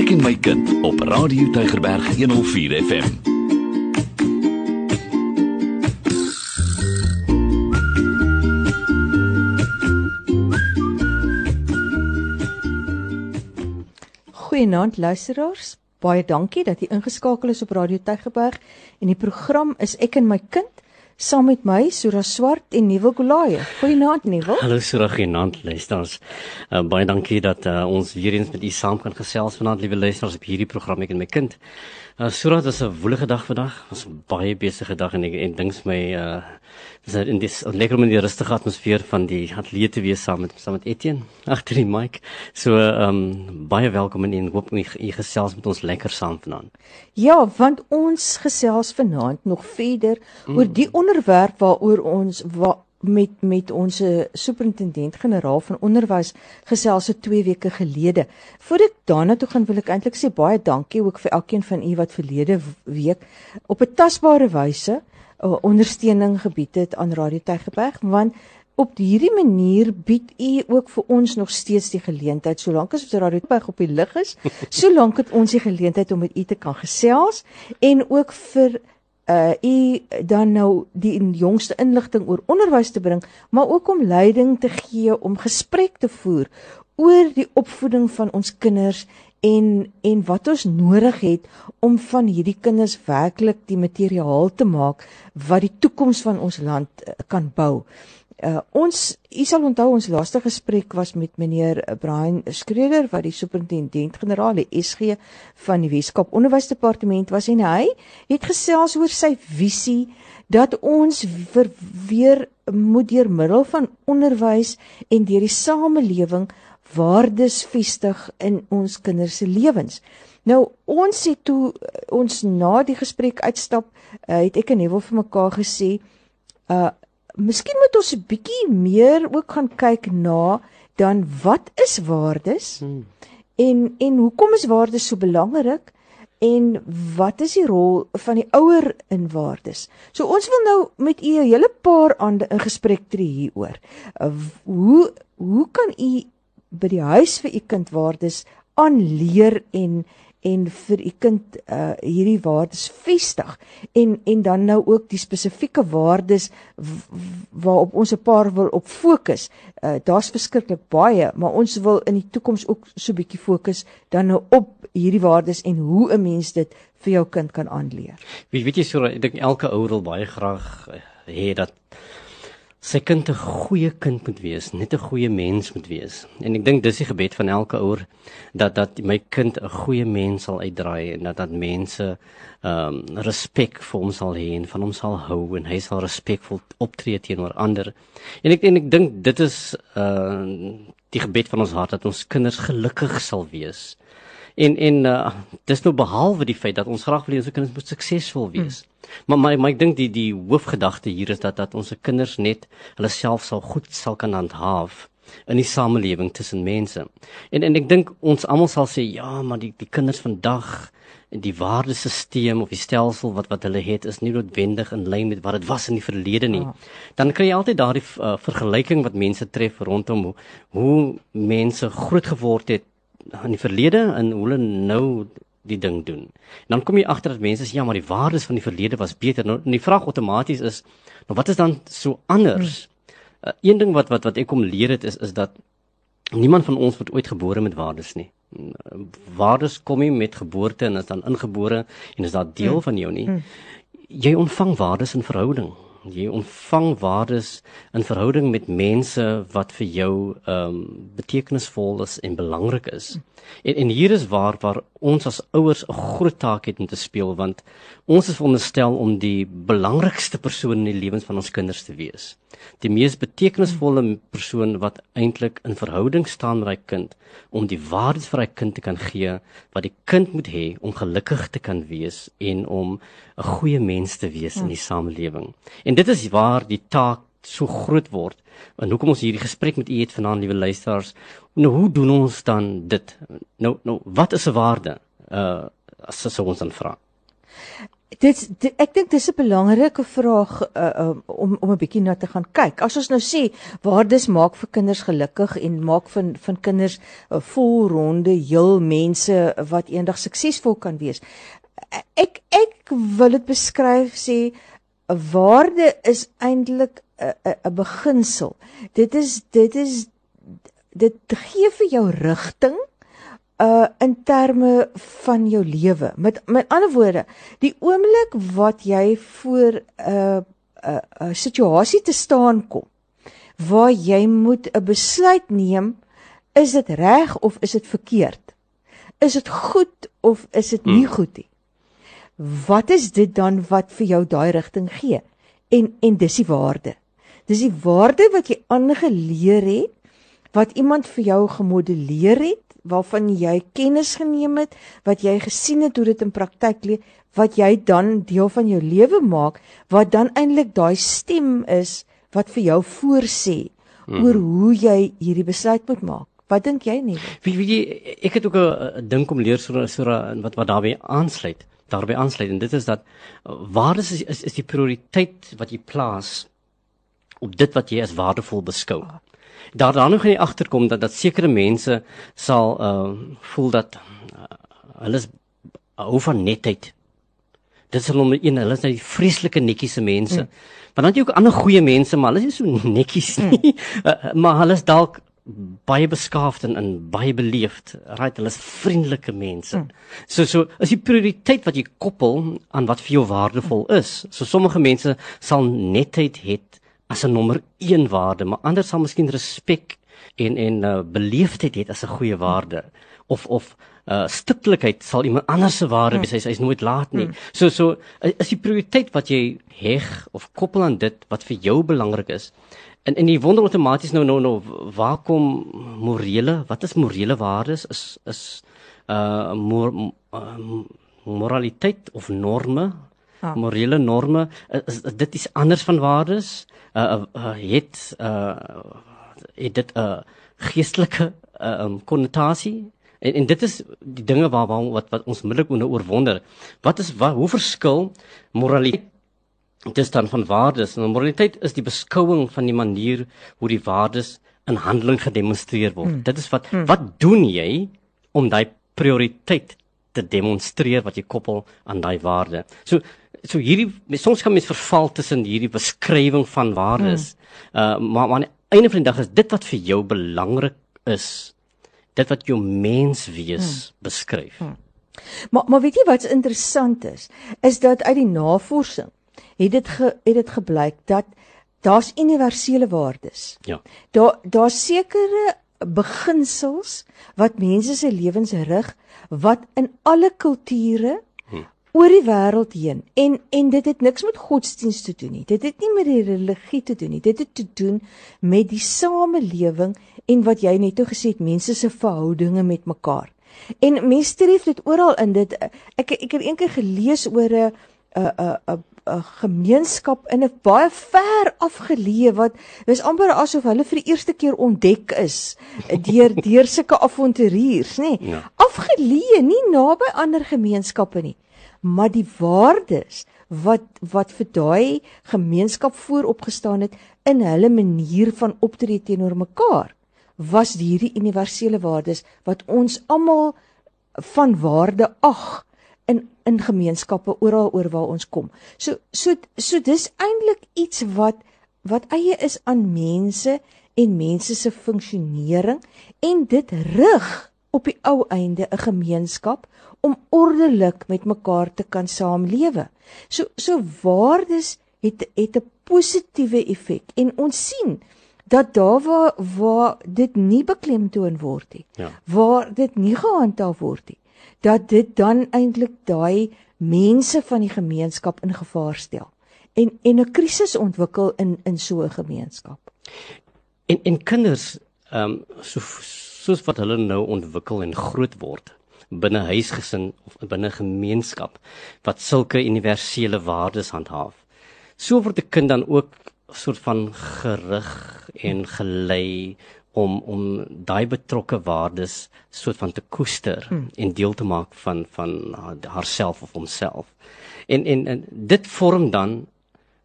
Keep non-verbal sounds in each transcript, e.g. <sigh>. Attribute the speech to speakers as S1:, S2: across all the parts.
S1: Ek en my kind op Radio Tygerberg 104 FM.
S2: Goeienaand luisteraars. Baie dankie dat jy ingeskakel is op Radio Tygerberg en die program is Ek en my kind saam met my Sura Swart en Nuwe Golaye. Goeienaand Nuwe.
S3: Hallo Sura, goeienaand luisteraars. Uh, baie dankie dat uh, ons weer eens met u saam kan gesels vanaand, liewe luisteraars op hierdie program Ek en my kind. Uh, Sura, dit is 'n woelige dag vandag. Ons baie besige dag en ek en dink my uh dis in dis lekker om in die rustige atmosfeer van die ateljee te wees saam met saam met Etienne agter die mic. So ehm um, baie welkom en hoop u, u gesels met ons lekker saam vanaand.
S2: Ja, want ons gesels vanaand nog verder mm. oor die onderwerp waaroor ons wa met met ons superintendent-generaal van onderwys gesels het 2 weke gelede. Voordat ek daarna toe gaan, wil ek eintlik sê baie dankie ook vir elkeen van u wat verlede week op 'n tasbare wyse uh, ondersteuning gebied het aan Radio Tygerberg, want op hierdie manier bied u ook vir ons nog steeds die geleentheid solank as Radio Tygerberg op die lig is, <laughs> solank het ons die geleentheid om met u te kan gesels en ook vir uh u dan nou die jongste inligting oor onderwys te bring, maar ook om leiding te gee om gesprek te voer oor die opvoeding van ons kinders en en wat ons nodig het om van hierdie kinders werklik die materiaal te maak wat die toekoms van ons land uh, kan bou. Uh, ons u sal onthou ons laaste gesprek was met meneer Brian Skreder wat die superintendent-generaal die SG van die Weskaap Onderwysdepartement was en hy het gesels oor sy visie dat ons weer moet deur middel van onderwys en deur die samelewing waardes vestig in ons kinders se lewens. Nou ons het toe ons na die gesprek uitstap, uh, het ek en Neville vir mekaar gesê, uh miskien moet ons 'n bietjie meer ook gaan kyk na dan wat is waardes? Hmm. En en hoekom is waardes so belangrik? En wat is die rol van die ouer in waardes? So ons wil nou met u 'n hele paar aande in gesprek tree hieroor. Hoe hoe kan u by die huis vir u kind waardes aanleer en en vir u kind uh hierdie waardes vestig en en dan nou ook die spesifieke waardes waarop ons 'n paar wil op fokus. Uh daar's verskriklik baie, maar ons wil in die toekoms ook so 'n bietjie fokus dan nou op hierdie waardes en hoe 'n mens dit vir jou kind kan aanleer.
S3: Wie weet jy so ek dink elke ouer wil baie graag hê dat sy kind 'n goeie kind moet wees, net 'n goeie mens moet wees. En ek dink dis die gebed van elke ouer dat dat my kind 'n goeie mens sal uitdraai en dat dat mense ehm um, respek vir hom sal hê en van hom sal hou en hy sal respekvol optree teenoor ander. En ek en ek dink dit is uh die gebed van ons hart dat ons kinders gelukkig sal wees. En en uh, dis nou behalwe die feit dat ons graag wil hê ons kinders moet suksesvol wees. Hmm. Maar maar maar ek dink die die hoofgedagte hier is dat dat ons kinders net hulle self sal goed sal kan handhaaf in die samelewing tussen mense. En en ek dink ons almal sal sê ja, maar die die kinders vandag en die waardesisteem of die stelsel wat wat hulle het is nie noodwendig in lyn met wat dit was in die verlede nie. Ja. Dan kry jy altyd daardie uh, vergelyking wat mense tref rondom hoe, hoe mense groot geword het in die verlede en hoe hulle nou die ding doen. En dan kom jy agter dat mense sê ja, maar die waardes van die verlede was beter. Nou die vraag outomaties is, nou wat is dan so anders? Hmm. Uh, een ding wat wat wat ek kom leer het is is dat niemand van ons word ooit gebore met waardes nie. Waardes kom nie met geboorte en is dan ingebore en is daar deel hmm. van jou nie. Hmm. Jy ontvang waardes in verhouding jy ontvang waardes in verhouding met mense wat vir jou ehm um, betekenisvol is en belangrik is. En en hier is waar waar ons as ouers 'n groot taak het om te speel want ons is veronderstel om die belangrikste persoon in die lewens van ons kinders te wees. Die mees betekenisvolle persoon wat eintlik in verhouding staan met daai kind om die waardes vir daai kind te kan gee wat die kind moet hê om gelukkig te kan wees en om 'n goeie mens te wees in die samelewing. En dit is waar die taak so groot word. En hoekom ons hierdie gesprek met u het vanaand, liewe luisteraars, nou hoe doen ons dan dit? Nou nou wat is 'n waarde? Uh as as ons dan vra.
S2: dit, dit ek dink dis 'n belangrike vraag uh, um, om om 'n bietjie na te gaan kyk. As ons nou sê waardes maak vir kinders gelukkig en maak van van kinders uh, volronde heel mense wat eendag suksesvol kan wees. Ek ek wil dit beskryf sê 'n waarde is eintlik 'n 'n beginsel. Dit is dit is dit gee vir jou rigting uh in terme van jou lewe. Met met ander woorde, die oomblik wat jy voor 'n uh, 'n uh, 'n uh, situasie te staan kom waar jy moet 'n besluit neem, is dit reg of is dit verkeerd? Is dit goed of is dit nie hmm. goed nie? Wat is dit dan wat vir jou daai rigting gee? En en dis die waarde. Dis die waarde wat jy aangeleer het, wat iemand vir jou gemodelleer het waarvan jy kennis geneem het, wat jy gesien het hoe dit in praktyk lê, wat jy dan deel van jou lewe maak, wat dan eintlik daai stem is wat vir jou voorsê mm -hmm. oor hoe jy hierdie besluit moet maak. Wat dink jy nie?
S3: Wie wie ek het ook 'n dink om leer so so wat wat daarbey aansluit. Daarbey aansluit en dit is dat waar is is, is die prioriteit wat jy plaas op dit wat jy as waardevol beskou. Daar dan nog nie agterkom dat dat sekere mense sal uh voel dat uh, hulle is hou van netheid. Dit is hulle een, hulle is net die vreeslike netjiese mense. Mm. Maar dan het jy ook ander goeie mense, maar hulle is nie so netjies nie. Mm. <laughs> Uh, maar hulle is dalk baie beskaafd en, en baie beleefd. Right, hulle is vriendelike mense. Mm. So so is die prioriteit wat jy koppel aan wat vir jou waardevol is. So sommige mense sal netheid het as 'n nommer 1 waarde, maar ander sal miskien respek en en uh, beleefdheid het as 'n goeie waarde of of uh stiptelikheid sal iemand anders se waarde wees. Hmm. Hy is nooit laat nie. Hmm. So so is die prioriteit wat jy heg of koppel aan dit wat vir jou belangrik is. En en jy wonder outomaties nou nou nou waar kom morele? Wat is morele waardes? Is is uh mor, uh, moraliteit of norme? Ah. Morele norme is, is dit iets anders van waardes? uh, uh het uh het dit 'n uh, geestelike uh, um, konnotasie en en dit is die dinge waar, waar wat wat ons middelik oor wonder wat is wat hoe verskil moraliteit dis dan van waardes en moraliteit is die beskouing van die manier hoe die waardes in handeling gedemonstreer word hmm. dit is wat hmm. wat doen jy om daai prioriteit te demonstreer wat jy koppel aan daai waarde so so hierdie soms kan mens verval tussen hierdie beskrywing van waardes. Hmm. Uh maar, maar aan die einde van die dag is dit wat vir jou belangrik is, dit wat jou menswees hmm. beskryf. Hmm.
S2: Maar maar weet jy wat interessant is, is dat uit die navorsing het dit ge, het dit gebleik dat daar's universele waardes.
S3: Ja.
S2: Daar daar's sekere beginsels wat mense se lewens rig wat in alle kulture oor die wêreld heen en en dit het niks met godsdienst te doen nie. Dit het nie met die religie te doen nie. Dit het te doen met die samelewing en wat jy net toe gesê het mense se verhoudinge met mekaar. En mense tref dit oral in dit ek ek het eendag gelees oor 'n 'n 'n 'n gemeenskap in 'n baie ver afgeleë wat dis amper asof hulle vir die eerste keer ontdek is deur <laughs> deur sulke avonturiers, nê? Nee. Ja. Afgeleë, nie naby ander gemeenskappe nie maar die waardes wat wat vir daai gemeenskap vooropgestaan het in hulle manier van optree teenoor mekaar was hierdie universele waardes wat ons almal van waarde ag in in gemeenskappe oral oor waar ons kom. So so so dis eintlik iets wat wat eie is aan mense en mense se funksionering en dit rig op die ou einde 'n gemeenskap om ordelik met mekaar te kan saamlewe. So so waardes het het 'n positiewe effek en ons sien dat daar waar waar dit nie beklemtoon word nie, ja. waar dit nie gehandhaaf word nie, dat dit dan eintlik daai mense van die gemeenskap in gevaar stel en en 'n krisis ontwikkel in in so 'n gemeenskap.
S3: En en kinders ehm um, so soos wat hulle nou ontwikkel en groot word binne huisgesin of binne gemeenskap wat sulke universele waardes handhaaf. So word 'n kind dan ook soort van gerig en gelei om om daai betrokke waardes soort van te koester mm. en deel te maak van van haarself of homself. En, en en dit vorm dan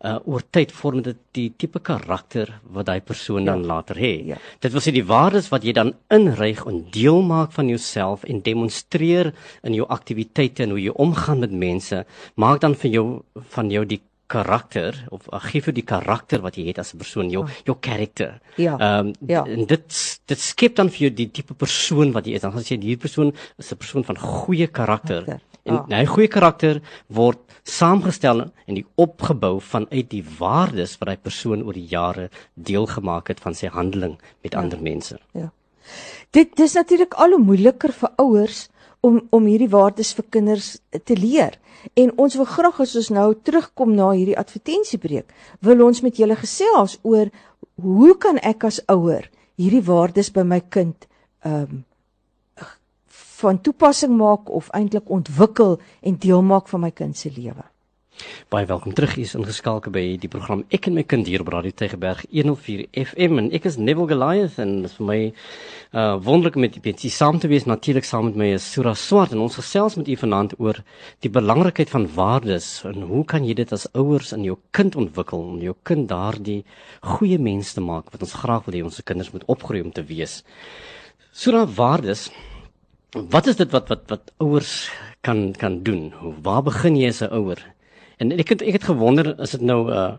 S3: uh oor tyd vorm dit die tipe karakter wat daai persoon dan ja. later het. Ja. Dit wil sê die waardes wat jy dan inryg en deel maak van jouself en demonstreer in jou aktiwiteite en hoe jy omgaan met mense, maak dan vir jou van jou die karakter of uh, gee vir die karakter wat jy het as 'n persoon jou oh. jou karakter.
S2: Ja.
S3: Ehm um, ja. en dit dit skep dan vir jou die tipe persoon wat jy is. Dan as jy hierdie persoon is 'n persoon van goeie karakter. Okay. En oh. hy goeie karakter word saamgestel en die opgebou vanuit die waardes wat hy persoon oor die jare deel gemaak het van sy handeling met ja. ander mense.
S2: Ja. Dit dis natuurlik al hoe moeiliker vir ouers om om hierdie waardes vir kinders te leer. En ons wil graag as ons nou terugkom na hierdie advertensiebreek, wil ons met julle gesels oor hoe kan ek as ouer hierdie waardes by my kind ehm um, van toepassing maak of eintlik ontwikkel en deel maak van my kind se lewe.
S3: Baie welkom terug is ingeskakel by die program Ek en my kind hier op Radio Tygerberg 104 FM en ek is Neville Goliath en dit is vir my uh wonderlik om met julle saam te wees natuurlik saam met my is Sura Swart en ons gesels met u vanaand oor die belangrikheid van waardes en hoe kan jy dit as ouers in jou kind ontwikkel om jou kind daardie goeie mens te maak wat ons graag wil hê ons se kinders moet opgroei om te wees. Sura waardes Wat is dit wat wat wat ouers kan kan doen? Waar begin jy as 'n ouer? En ek het ek het gewonder is dit nou uh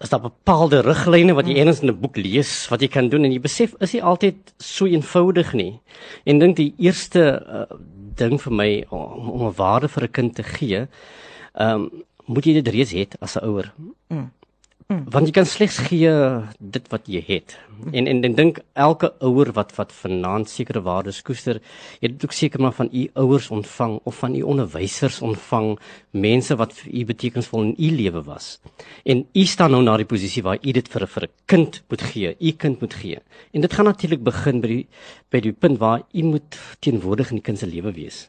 S3: is daar bepaalde riglyne wat jy hmm. eens in 'n boek lees wat jy kan doen en jy besef is nie altyd so eenvoudig nie. En dink die eerste uh, ding vir my om, om 'n waarde vir 'n kind te gee, ehm um, moet jy dit reeds hê as 'n ouer. Mm. Mm. Want jy kan slegs gee dit wat jy het. Mm. En en ek dink elke ouer wat wat vanaand sekere waardes koester, jy het ook seker maar van u ouers ontvang of van u onderwysers ontvang, mense wat vir u betekenisvol in u lewe was. En u staan nou na die posisie waar u dit vir 'n vir 'n kind moet gee, u kind moet gee. En dit gaan natuurlik begin by die by die punt waar u moet teenwoordig in die kind se lewe wees.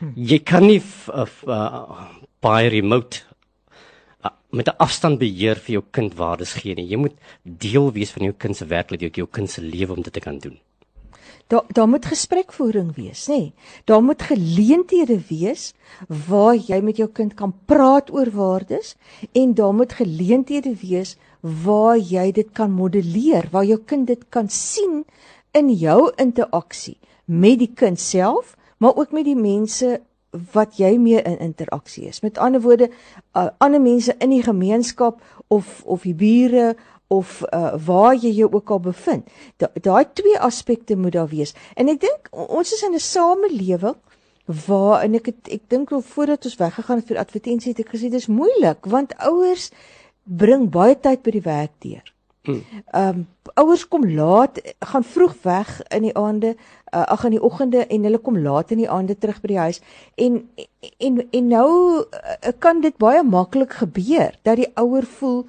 S3: Mm. Jy kan nie uh, uh, by remote met 'n afstandbeheer vir jou kind waardes gee nie. Jy moet deel wees van jou kind se werklikheid, jou kind se lewe om dit te kan doen.
S2: Daar daar moet gesprekvoering wees, nê? Nee. Daar moet geleenthede wees waar jy met jou kind kan praat oor waardes en daar moet geleenthede wees waar jy dit kan modelleer, waar jou kind dit kan sien in jou interaksie met die kind self, maar ook met die mense wat jy mee in interaksie is. Met ander woorde, uh, ander mense in die gemeenskap of of die bure of uh, waar jy jou ook al bevind. Daai da twee aspekte moet daar wees. En ek dink ons is in 'n samelewing waar en ek het, ek dink al voordat ons weggegaan het vir advertensie het ek gesê dis moeilik want ouers bring baie tyd by die werk deur. Ehm um, ouers kom laat, gaan vroeg weg in die aande, uh, ag in die oggende en hulle kom laat in die aande terug by die huis. En en en nou uh, kan dit baie maklik gebeur dat die ouer voel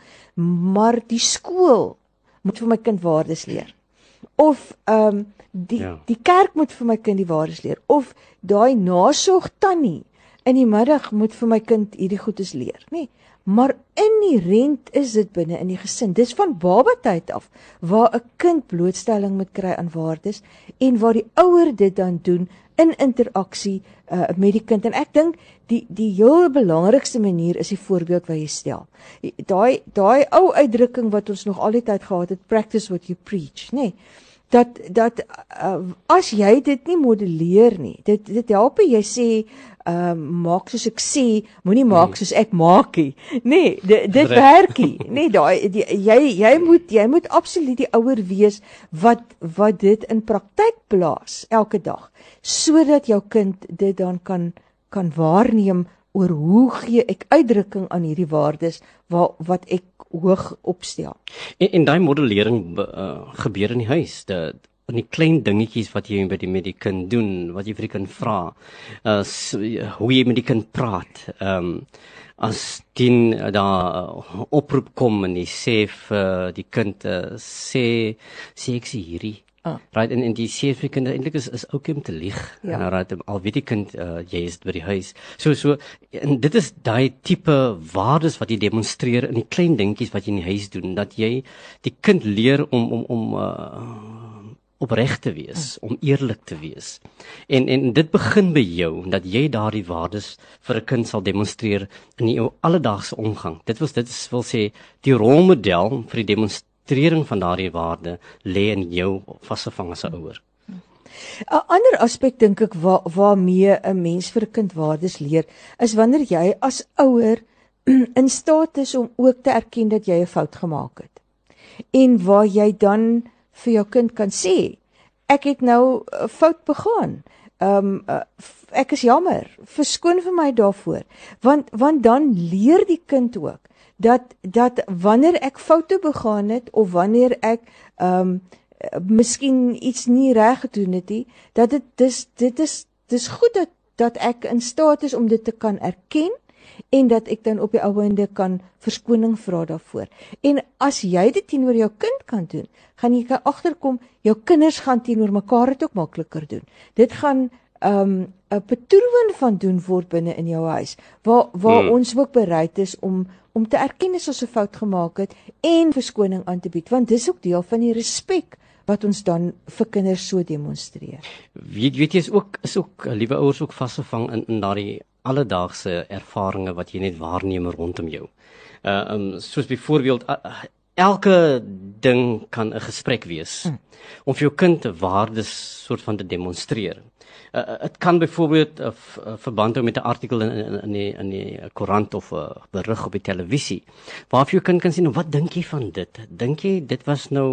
S2: maar die skool moet vir my kind waardes leer. Of ehm um, die ja. die kerk moet vir my kind die waardes leer of daai nasorg tannie in die middag moet vir my kind hierdie goedes leer, nê? Nee, maar inherent is dit binne in die gesin. Dis van babatyd af waar 'n kind blootstelling moet kry aan waardes en waar die ouer dit dan doen in interaksie uh, met die kind. En ek dink die die heel belangrikste manier is die voorbeeld wat jy stel. Daai daai ou uitdrukking wat ons nog altyd gehad het, practice what you preach, nê? Nee, dat dat uh, as jy dit nie modelleer nie, dit dit help jy sê ehm uh, maak soos ek sê, moenie maak soos ek maak nie. Nee, dit dit werk nie. Nee, daai jy jy moet jy moet absoluut die ouer wees wat wat dit in praktyk plaas elke dag sodat jou kind dit dan kan kan waarneem oor hoe gee ek uitdrukking aan hierdie waardes wat wat ek hoog opstel.
S3: En, en daai modellering uh, gebeur in die huis. Dat van die klein dingetjies wat jy met die met die kind doen, wat jy vir die kind vra. Uh, hoe jy met die kind praat. Ehm um, as dien uh, daar oproep kom en jy sê vir die kind uh, sê sê ek sê hierdie
S2: Ah.
S3: Right en en die sê vir kinders eintlik is is ook om te lieg.
S2: Ja.
S3: En right al weet die kind uh, jy is by die huis. So so en dit is daai tipe waardes wat jy demonstreer in die klein dingetjies wat jy in die huis doen dat jy die kind leer om om om uh, opreg te wees, om eerlik te wees. En en dit begin by jou dat jy daardie waardes vir 'n kind sal demonstreer in jou alledaagse omgang. Dit was dit is wil sê die rolmodel vir die demonstrering van daardie waarde lê in jou vasgevang as 'n ouer.
S2: 'n Ander aspek dink ek waar waarmee 'n mens vir 'n kind waardes leer, is wanneer jy as ouer <clears throat> in staat is om ook te erken dat jy 'n fout gemaak het. En waar jy dan vir jou kind kan sê, ek het nou 'n fout begaan. Ehm um, ek is jammer. Verskoon vir my daarvoor. Want want dan leer die kind ook dat dat wanneer ek foute begaan het of wanneer ek ehm um, miskien iets nie reg gedoen het nie, dat dit dis dit is dis goed dat dat ek in staat is om dit te kan erken en dat ek dan op die ouende kan verskoning vra daarvoor. En as jy dit teenoor jou kind kan doen, gaan jy agterkom jou kinders gaan teenoor mekaar dit ook makliker doen. Dit gaan um 'n patroon van doen word binne in jou huis waar waar hmm. ons ook bereid is om om te erken as ons 'n fout gemaak het en verskoning aan te bied want dis ook deel van die respek wat ons dan vir kinders so demonstreer.
S3: Weet weet jy is ook is ook liewe ouers ook vasgevang in in daardie alledaagse ervarings wat jy net waarneem rondom jou. Uh um soos byvoorbeeld uh, elke ding kan 'n gesprek wees hmm. om vir jou kind 'n waardes soort van te demonstreer. Dit uh, kan byvoorbeeld uh, uh, verband hou met 'n artikel in in die in die koerant of 'n uh, berig op die televisie. Waar jy kan kan sien wat dink jy van dit? Dink jy dit was nou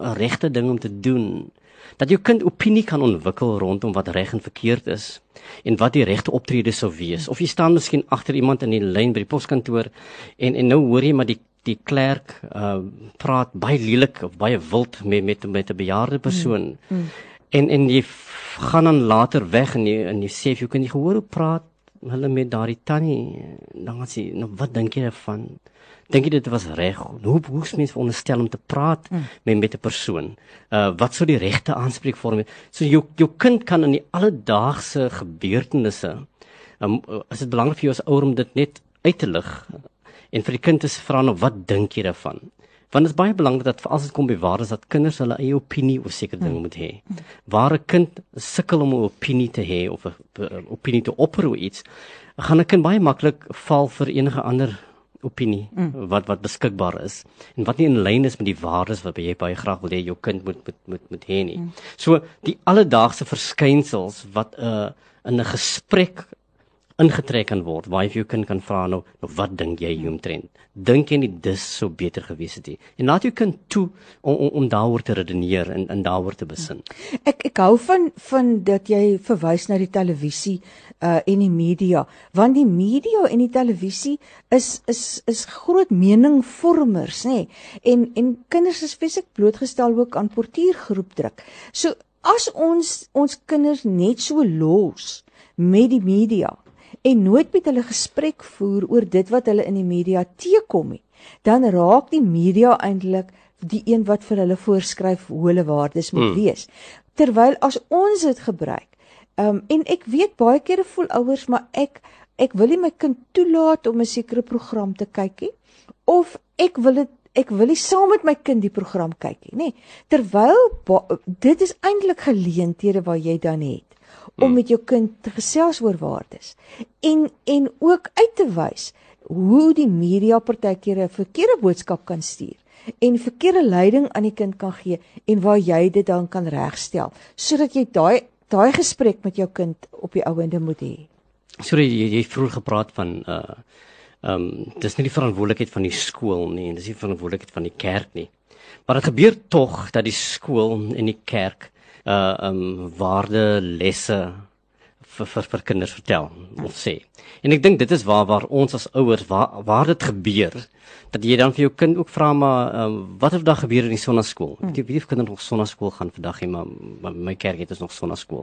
S3: 'n regte ding om te doen? Dat jou kind opinie kan ontwikkel rondom wat reg en verkeerd is en wat die regte optrede sou wees. Of jy staan miskien agter iemand in die lyn by die poskantoor en en nou hoor jy maar die die klerk uh, praat baie lelik of baie wild met met met 'n bejaarde persoon. Mm. Mm. En en jy gaan dan later weg en jy en jy sê jy kan nie gehoor hoe praat hulle met daardie tannie. Dan gaan sy nou wat dink jy daarvan? Dink jy dit was reg? Hoe hoe's mens veronderstel om te praat mm. met met 'n persoon? Uh wat sou die regte aanspreekvorm so jou jou kind kan in die alledaagse gebeurtenisse um, is dit belangrik vir jou as ouer om dit net uit te lig en vir die kind te vra nou wat dink jy daarvan want dit is baie belangrik dat as dit kom by waardes dat kinders hulle eie opinie oor sekere dinge moet hê. Waar 'n kind sukkel om 'n opinie te hê of 'n opinie te opper oor iets, gaan 'n kind baie maklik val vir enige ander opinie mm. wat wat beskikbaar is en wat nie in lyn is met die waardes wat jy baie graag wil hê jou kind moet moet moet moet hê nie. Mm. So die alledaagse verskynsels wat 'n uh, in 'n gesprek ingetrek kan word. Waar jy jou kind kan vra nou, nou wat dink jy hieromtrent dink jy nie dis sou beter gewees het nie? En laat jou kind toe om om, om daaroor te redeneer en en daaroor te besin.
S2: Ek ek hou van van dat jy verwys na die televisie uh en die media. Want die media en die televisie is is is groot meningvormers nê? En en kinders is spesifiek blootgestel ook aan portuïergroepdruk. So as ons ons kinders net so los met die media en nooit met hulle gesprek voer oor dit wat hulle in die media teekom nie, dan raak die media eintlik die een wat vir hulle voorskryf hoe hulle waardes moet hmm. wees. Terwyl as ons dit gebruik, um, en ek weet baie kere voel ouers maar ek ek wil nie my kind toelaat om 'n sekere program te kyk nie of ek wil dit ek wil nie saam met my kind die program kyk nie, nê. Terwyl dit is eintlik geleenthede waar jy dan het om hmm. met jou kind te gesels oor waardes en en ook uit te wys hoe die media partykeer 'n verkeerde boodskap kan stuur en verkeerde leiding aan die kind kan gee en waar jy dit dan kan regstel sodat jy daai daai gesprek met jou kind op die ouende moet hê.
S3: Sorry jy jy vroeg gepraat van uh ehm um, dis nie die verantwoordelikheid van die skool nie en dis nie die verantwoordelikheid van die kerk nie. Maar dit gebeur tog dat die skool en die kerk uh um waarde lesse vir vir, vir kinders vertel of sê. En ek dink dit is waar waar ons as ouers waar waar dit gebeur dat jy dan vir jou kind ook vra maar um, wat het vandag gebeur in die sonnaskool? Ek weet nie of kinders nog sonnaskool gaan vandag nie, maar, maar my kerk het ons nog sonnaskool.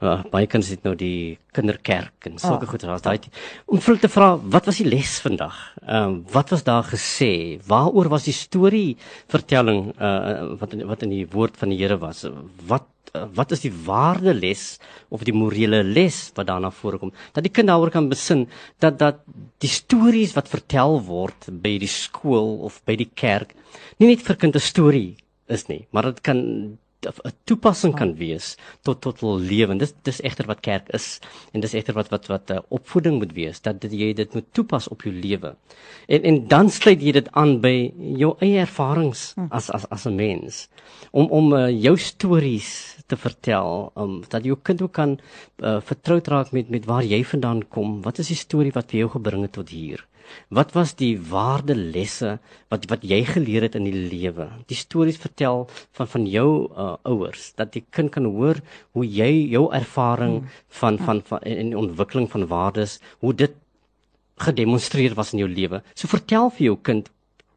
S3: Uh, baie kinders het nou die kinderkerk en sulke
S2: Ah.
S3: goed. Daar's daai om vir te vra wat was die les vandag? Ehm um, wat was daar gesê? Waaroor was die storie vertelling uh wat in, wat in die woord van die Here was? Wat uh, wat is die waardeles of die morele les wat daarna voorkom? Dat die kind daaroor kan besin dat dat die stories wat vertel word by die skool of by die kerk nie net vir kind 'n storie is nie, maar dit kan 'n toepassing kan wees tot tot hul lewe. Dis dis egter wat kerk is en dis egter wat wat wat uh, opvoeding moet wees dat dit, jy dit moet toepas op jou lewe. En en dan sluit jy dit aan by jou eie ervarings as as as 'n mens om om uh, jou stories te vertel, um, dat jou kind ook kan uh, vertroud raak met met waar jy vandaan kom. Wat is die storie wat vir jou gebring het tot hier? Wat was die waardelesse wat wat jy geleer het in die lewe? Die stories vertel van van jou uh, ouers dat die kind kan hoor hoe jy jou ervaring van van van in die ontwikkeling van waardes, hoe dit gedemonstreer was in jou lewe. So vertel vir jou kind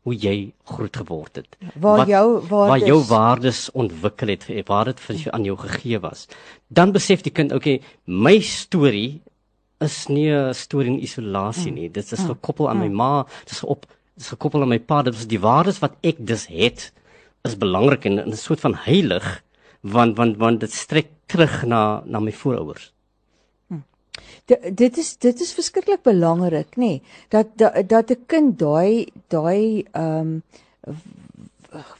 S3: hoe jy groot geword het.
S2: Waar jou
S3: waar jou
S2: waardes-
S3: waardes ontwikkel het, waar dit vir aan jou gegee was. Dan besef die kind, okay, my storie is nie 'n storie in isolasie nie. Dit is gekoppel aan my ma, dit is op dit is gekoppel aan my pa. Dit is die waardes wat ek dus het is belangrik en 'n soort van heilig want want want dit strek terug na na my voorouers.
S2: D- dit is dit is verskriklik belangrik nê nee, dat dat dat 'n kind daai daai ehm um,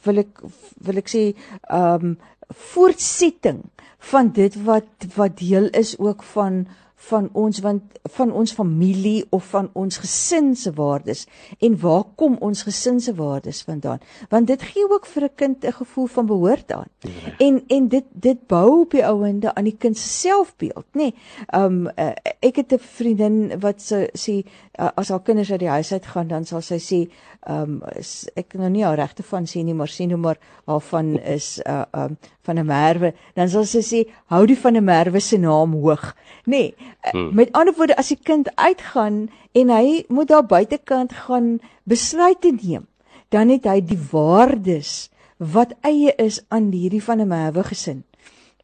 S2: wil ek wil ek sê ehm um, voortsetting van dit wat wat deel is ook van van ons want van ons familie of van ons gesin se waardes? En waar kom ons gesin se waardes vandaan? Want dit gee ook vir 'n kind 'n gevoel van behoort aan.
S3: Ja.
S2: en en dit dit bou op die ouende aan die kind se selfbeeld nê? Nee, um uh, ek het 'n vriendin wat sê sê uh, as haar kinders uit die huis uit gaan dan sal sy sê um ek nou nie haar regte van sê nie maar sê nou maar haar van <laughs> is uh um van 'n merwe dan sal sy sê hou die van 'n merwe se naam hoog nê nee, hmm. met ander woorde as die kind uitgaan en hy moet daar buitekant gaan besluite neem dan het hy die waardes wat eie is aan hierdie van 'n merwe gesin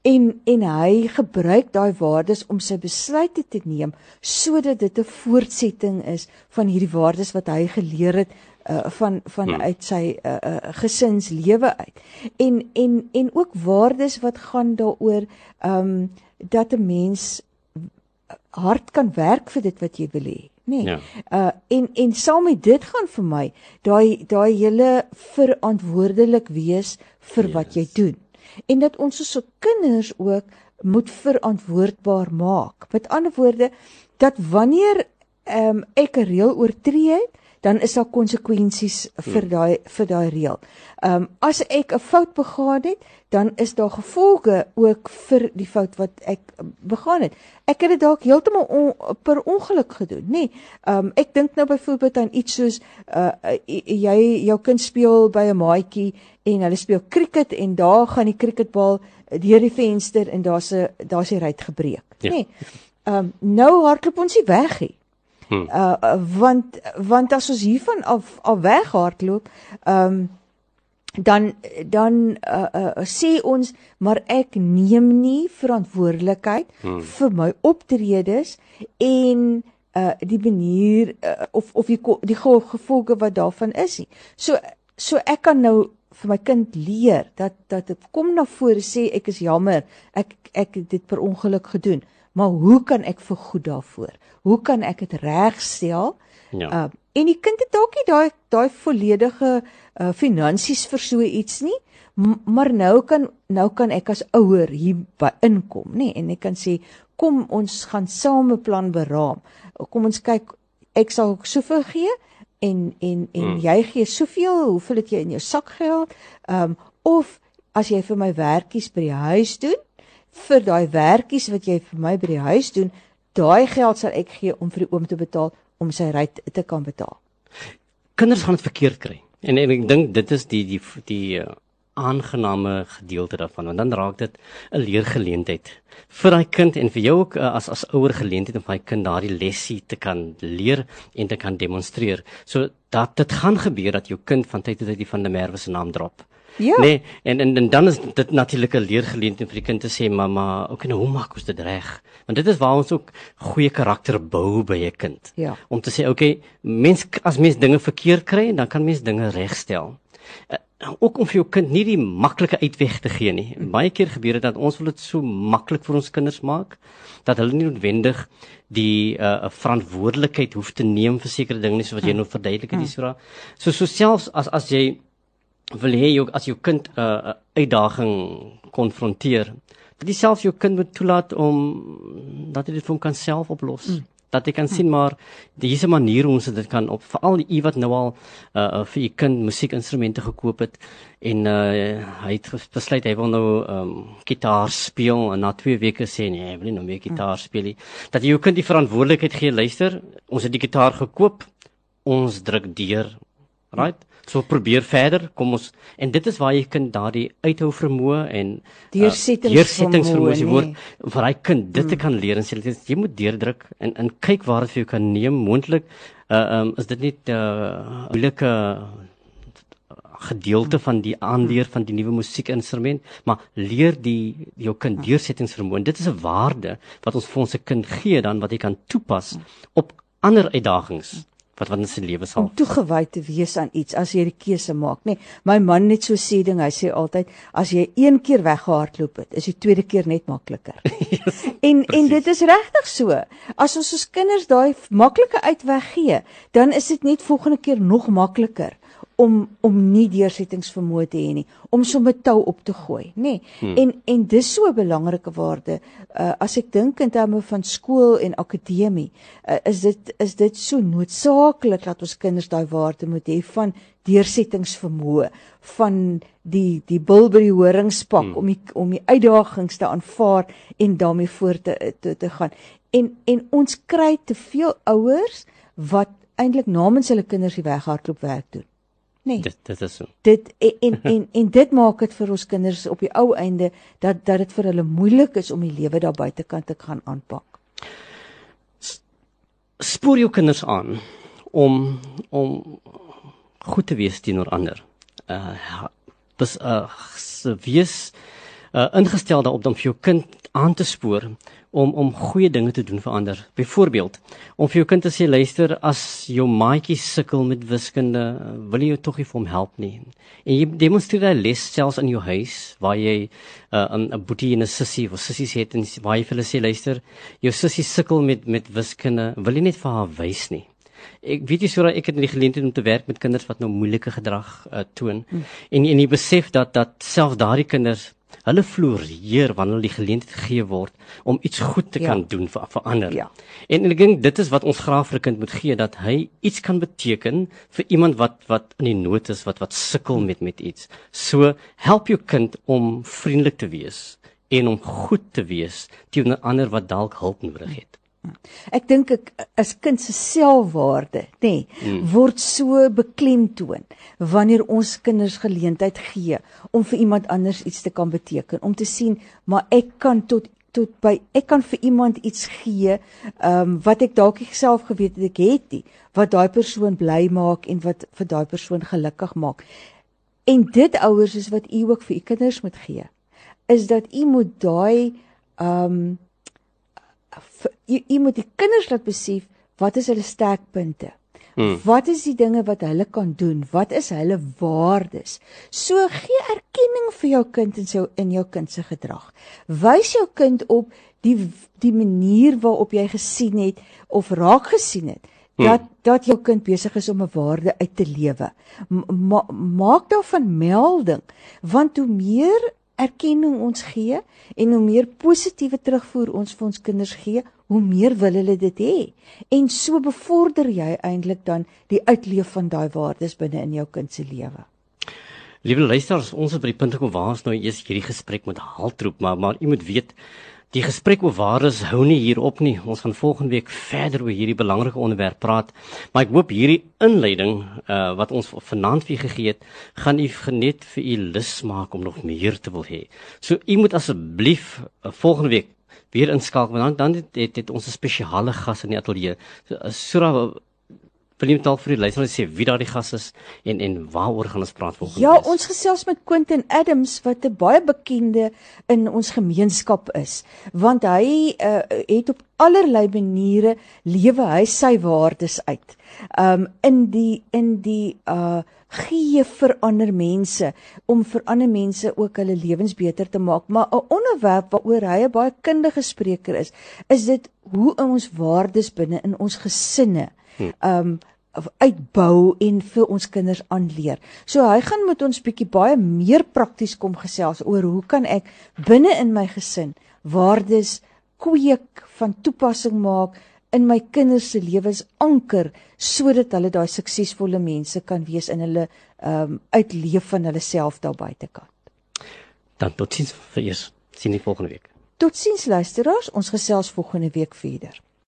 S2: en en hy gebruik daai waardes om sy besluite te neem sodat dit 'n voortsetting is van hierdie waardes wat hy geleer het uh, van vanuit sy uh, uh, gesinslewe uit. En en en ook waardes wat gaan daaroor ehm um, dat 'n mens hard kan werk vir dit wat jy wil hê, nê? Nee.
S3: Ja.
S2: Uh en en saam met dit gaan vir my daai daai hele verantwoordelik wees vir yes. wat jy doen. En dat ons as kinders ook moet verantwoordbaar maak. Met ander woorde dat wanneer ehm um, ek 'n reël oortree het, dan is daar konsekwensies vir daai vir daai reël. Ehm um, as ek 'n fout begaan het, dan is daar gevolge ook vir die fout wat ek begaan het. Ek het dit dalk heeltemal on, per ongeluk gedoen, nê. Nee, ehm um, ek dink nou byvoorbeeld aan iets soos uh jy jou kind speel by 'n maatjie en hulle speel cricket en daar gaan die cricketbal deur die venster en daar's 'n daar's die ruit gebreek,
S3: Ja.
S2: nê. Nee, ehm um, nou hardloop ons nie weg nie.
S3: Hmm.
S2: Uh, uh want want as ons hiervan af af weghardloop, ehm um, dan dan uh, uh sê ons maar ek neem nie verantwoordelikheid hmm. vir my optredes en uh die manier uh, of of die die ge- gevolge wat daarvan is nie. So so ek kan nou vir my kind leer dat dat dit kom na vore sê ek is jammer, ek ek het dit per ongeluk gedoen, maar hoe kan ek vergoed daarvoor? Hoe kan ek dit regstel?
S3: Ja.
S2: Uh, en die kind het dalk nie daai daai volledige uh, finansies vir so iets nie, maar nou kan nou kan ek as ouer hier by inkom, nê, en ek kan sê kom ons gaan saam 'n plan beraam. Kom ons kyk ek sal soveel gee en en en hmm. jy gee soveel, hoeveel het jy in jou sak geld? Ehm um, of as jy vir my werkies by die huis doen, vir daai werkies wat jy vir my by die huis doen, daai geld sal ek gee om vir die oom te betaal om sy ry te kan betaal.
S3: kinders gaan dit verkeerd kry. En, en ek dink dit is die die die uh, aangename gedeelte daarvan want dan raak dit 'n leergeleentheid vir daai kind en vir jou ook uh, as as ouer geleentheid om vir daai kind daardie lesie te kan leer en te kan demonstreer. So dat dit gaan gebeur dat jou kind van tyd tot tyd die van der Merwe se naam drop.
S2: Ja.
S3: Nee, en, en en dan is dit natuurlik 'n leergeleentheid vir die kind te sê mamma, okay, nou hoe maak ons dit reg? Want dit is waar ons ook goeie karakter bou by 'n kind.
S2: Ja.
S3: Om te sê okay, mens as mens dinge verkeerd kry, dan kan mens dinge regstel. Uh, ook om vir jou kind nie die maklike uitweg te gee nie. Baie keer gebeur dit dat ons wil dit so maklik vir ons kinders maak dat hulle nie noodwendig die uh verantwoordelikheid hoef te neem vir sekere dinge nie, soos wat jy nou verduidelik het hierso. So so selfs as as jy wil hê jou as jou kind 'n uh, uitdaging konfronteer, dat jy self jou kind moet toelaat om dat hy dit vir hom kan self oplos. Mm. Dat jy kan sien maar hier's 'n manier hoe ons dit kan op veral u wat nou al uh, uh, vir u kind musiekinstrumente gekoop het en uh, hy het besluit hy wil nou um, gitaar speel en na 2 weke sê nee, hy wil nie nou meer gitaar speel nie. Dat jy jou kind die verantwoordelikheid gee, luister, ons het die gitaar gekoop, ons druk deur. Right? So probeer verder, kom ons en dit is waar jy kind daardie uithou vermoë en
S2: Deursettings
S3: uh, die
S2: vermoë,
S3: woord vir daai kind dit te kan leer. En sê jy moet deurdruk en en kyk waar dit vir jou kan neem. Moontlik uh, um, is dit nie 'n uh, moeilike gedeelte van die aanleer van die nuwe musiekinstrument, maar leer die jou kind deursettingsvermoë. Dit is 'n waarde wat ons vir ons kind gee dan wat hy kan toepas op ander uitdagings wat wat in sy lewe sal.
S2: om toegewy te wees aan iets as jy die keuse maak, nê. Nee, my man net so sê ding, hy sê altyd as jy een keer weggehardloop het, is die tweede keer net makliker.
S3: yes, <laughs>
S2: en en dit is regtig so. As ons ons kinders daai maklike uitweg gee, dan is dit net volgende keer nog makliker om om nie deursettingsvermoë te hê nie, om sommer tou op te gooi, nê. Nee. Hmm. En en dis so 'n belangrike waarde. Uh as ek dink in terme van skool en akademie, uh, is dit is dit so noodsaaklik dat ons kinders daai waarde moet hê van deursettingsvermoë, van die die Bilbury horingspak hmm. om die om die uitdagings te aanvaar en daarmee voort te, te te gaan. En en ons kry te veel ouers wat eintlik namens hulle kinders die weghardloop werk doen. Nee.
S3: Dit dit is so.
S2: Dit en en en, <laughs> en dit maak dit vir ons kinders op die ou einde dat dat dit vir hulle moeilik is om die lewe daar buitekant te gaan aanpak.
S3: Spoor jou kinders aan om om goed te wees teenoor ander. Uh dis uh wees uh ingestel daarop om vir jou kind aan te spoor om om goeie dinge te doen vir ander. Byvoorbeeld, om vir jou kind te sê luister as jou maatjie sukkel met wiskunde, wil jy tog nie vir hom help nie. En jy demonstreer 'n les selfs in jou huis waar jy uh, 'n uh, boetie en 'n sussie of sissies het en waar jy vir hulle sê luister, jou sussie sukkel met met wiskunde, wil jy net vir haar wys nie. Ek weet jy sodat ek het in die geleentheid om te werk met kinders wat nou moeilike gedrag uh, toon. Hmm. En en jy besef dat dat self daardie kinders hulle floreer wanneer hulle die geleentheid gegee word om iets goed te ja. kan doen vir vir ander.
S2: Ja.
S3: En, en ek dink dit is wat ons graag vir 'n kind moet gee dat hy iets kan beteken vir iemand wat wat in die nood is, wat wat sukkel met met iets. So help jou kind om vriendelik te wees en om goed te wees teenoor ander wat dalk hulp nodig het.
S2: Ek dink ek as kind se selfwaarde, nê, nee, hmm. word so beklemtoon wanneer ons kinders geleentheid gee om vir iemand anders iets te kan beteken, om te sien maar ek kan tot tot by ek kan vir iemand iets gee, ehm um, wat ek dalk nie self geweet het ek het nie, wat daai persoon bly maak en wat vir daai persoon gelukkig maak. En dit ouers is wat u ook vir u kinders moet gee, is dat u moet daai ehm um, jy, jy moet die kinders laat besef wat is hulle sterkpunte. Hmm. Wat is die dinge wat hulle kan doen? Wat is hulle waardes? So gee erkenning vir jou kind in jou in jou kind se gedrag. Wys jou kind op die die manier waarop jy gesien het of raak gesien het dat hmm. dat jou kind besig is om 'n waarde uit te lewe. Ma, maak daarvan melding want hoe meer erkenning ons gee en hoe meer positiewe terugvoer ons vir ons kinders gee, hoe meer wil hulle dit hê. En so bevorder jy eintlik dan die uitleef van daai waardes binne in jou kind se lewe.
S3: Liewe luisters, ons is by die punt gekom waar ons nou eers hierdie gesprek moet haltroep, maar maar u moet weet Die gesprek oor waardes hou nie hier op nie. Ons gaan volgende week verder oor hierdie belangrike onderwerp praat. Maar ek hoop hierdie inleiding uh wat ons vanaand vir gegee het, gaan u genet vir u lus maak om nog meer te wil hê. So u moet asseblief uh, volgende week weer inskakel want dan dan het, het, het ons 'n spesiale gas in die ateljee. So, uh, Sura Wil jy dalk vir die luisteraars sê wie daardie gas is en en waaroor gaan ons praat volgende
S2: Ja,
S3: week?
S2: ons gesels met Quentin Adams wat 'n baie bekende in ons gemeenskap is, want hy uh, het op allerlei maniere lewe hy sy waardes uit. Um in die in die uh gee vir ander mense om vir ander mense ook hulle lewens beter te maak, maar 'n onderwerp waaroor hy 'n baie kundige spreker is, is dit hoe ons waardes binne in ons gesinne um uitbou en vir ons kinders aanleer. So hy gaan met ons bietjie baie meer prakties kom gesels oor hoe kan ek binne in my gesin waardes kweek van toepassing maak in my kinders se lewens anker sodat hulle daai suksesvolle mense kan wees in hulle um uitleef van hulle self daar buitekant.
S3: Dan totiens vir eers sien ek volgende week.
S2: Totsiens luisteraars, ons gesels volgende week verder.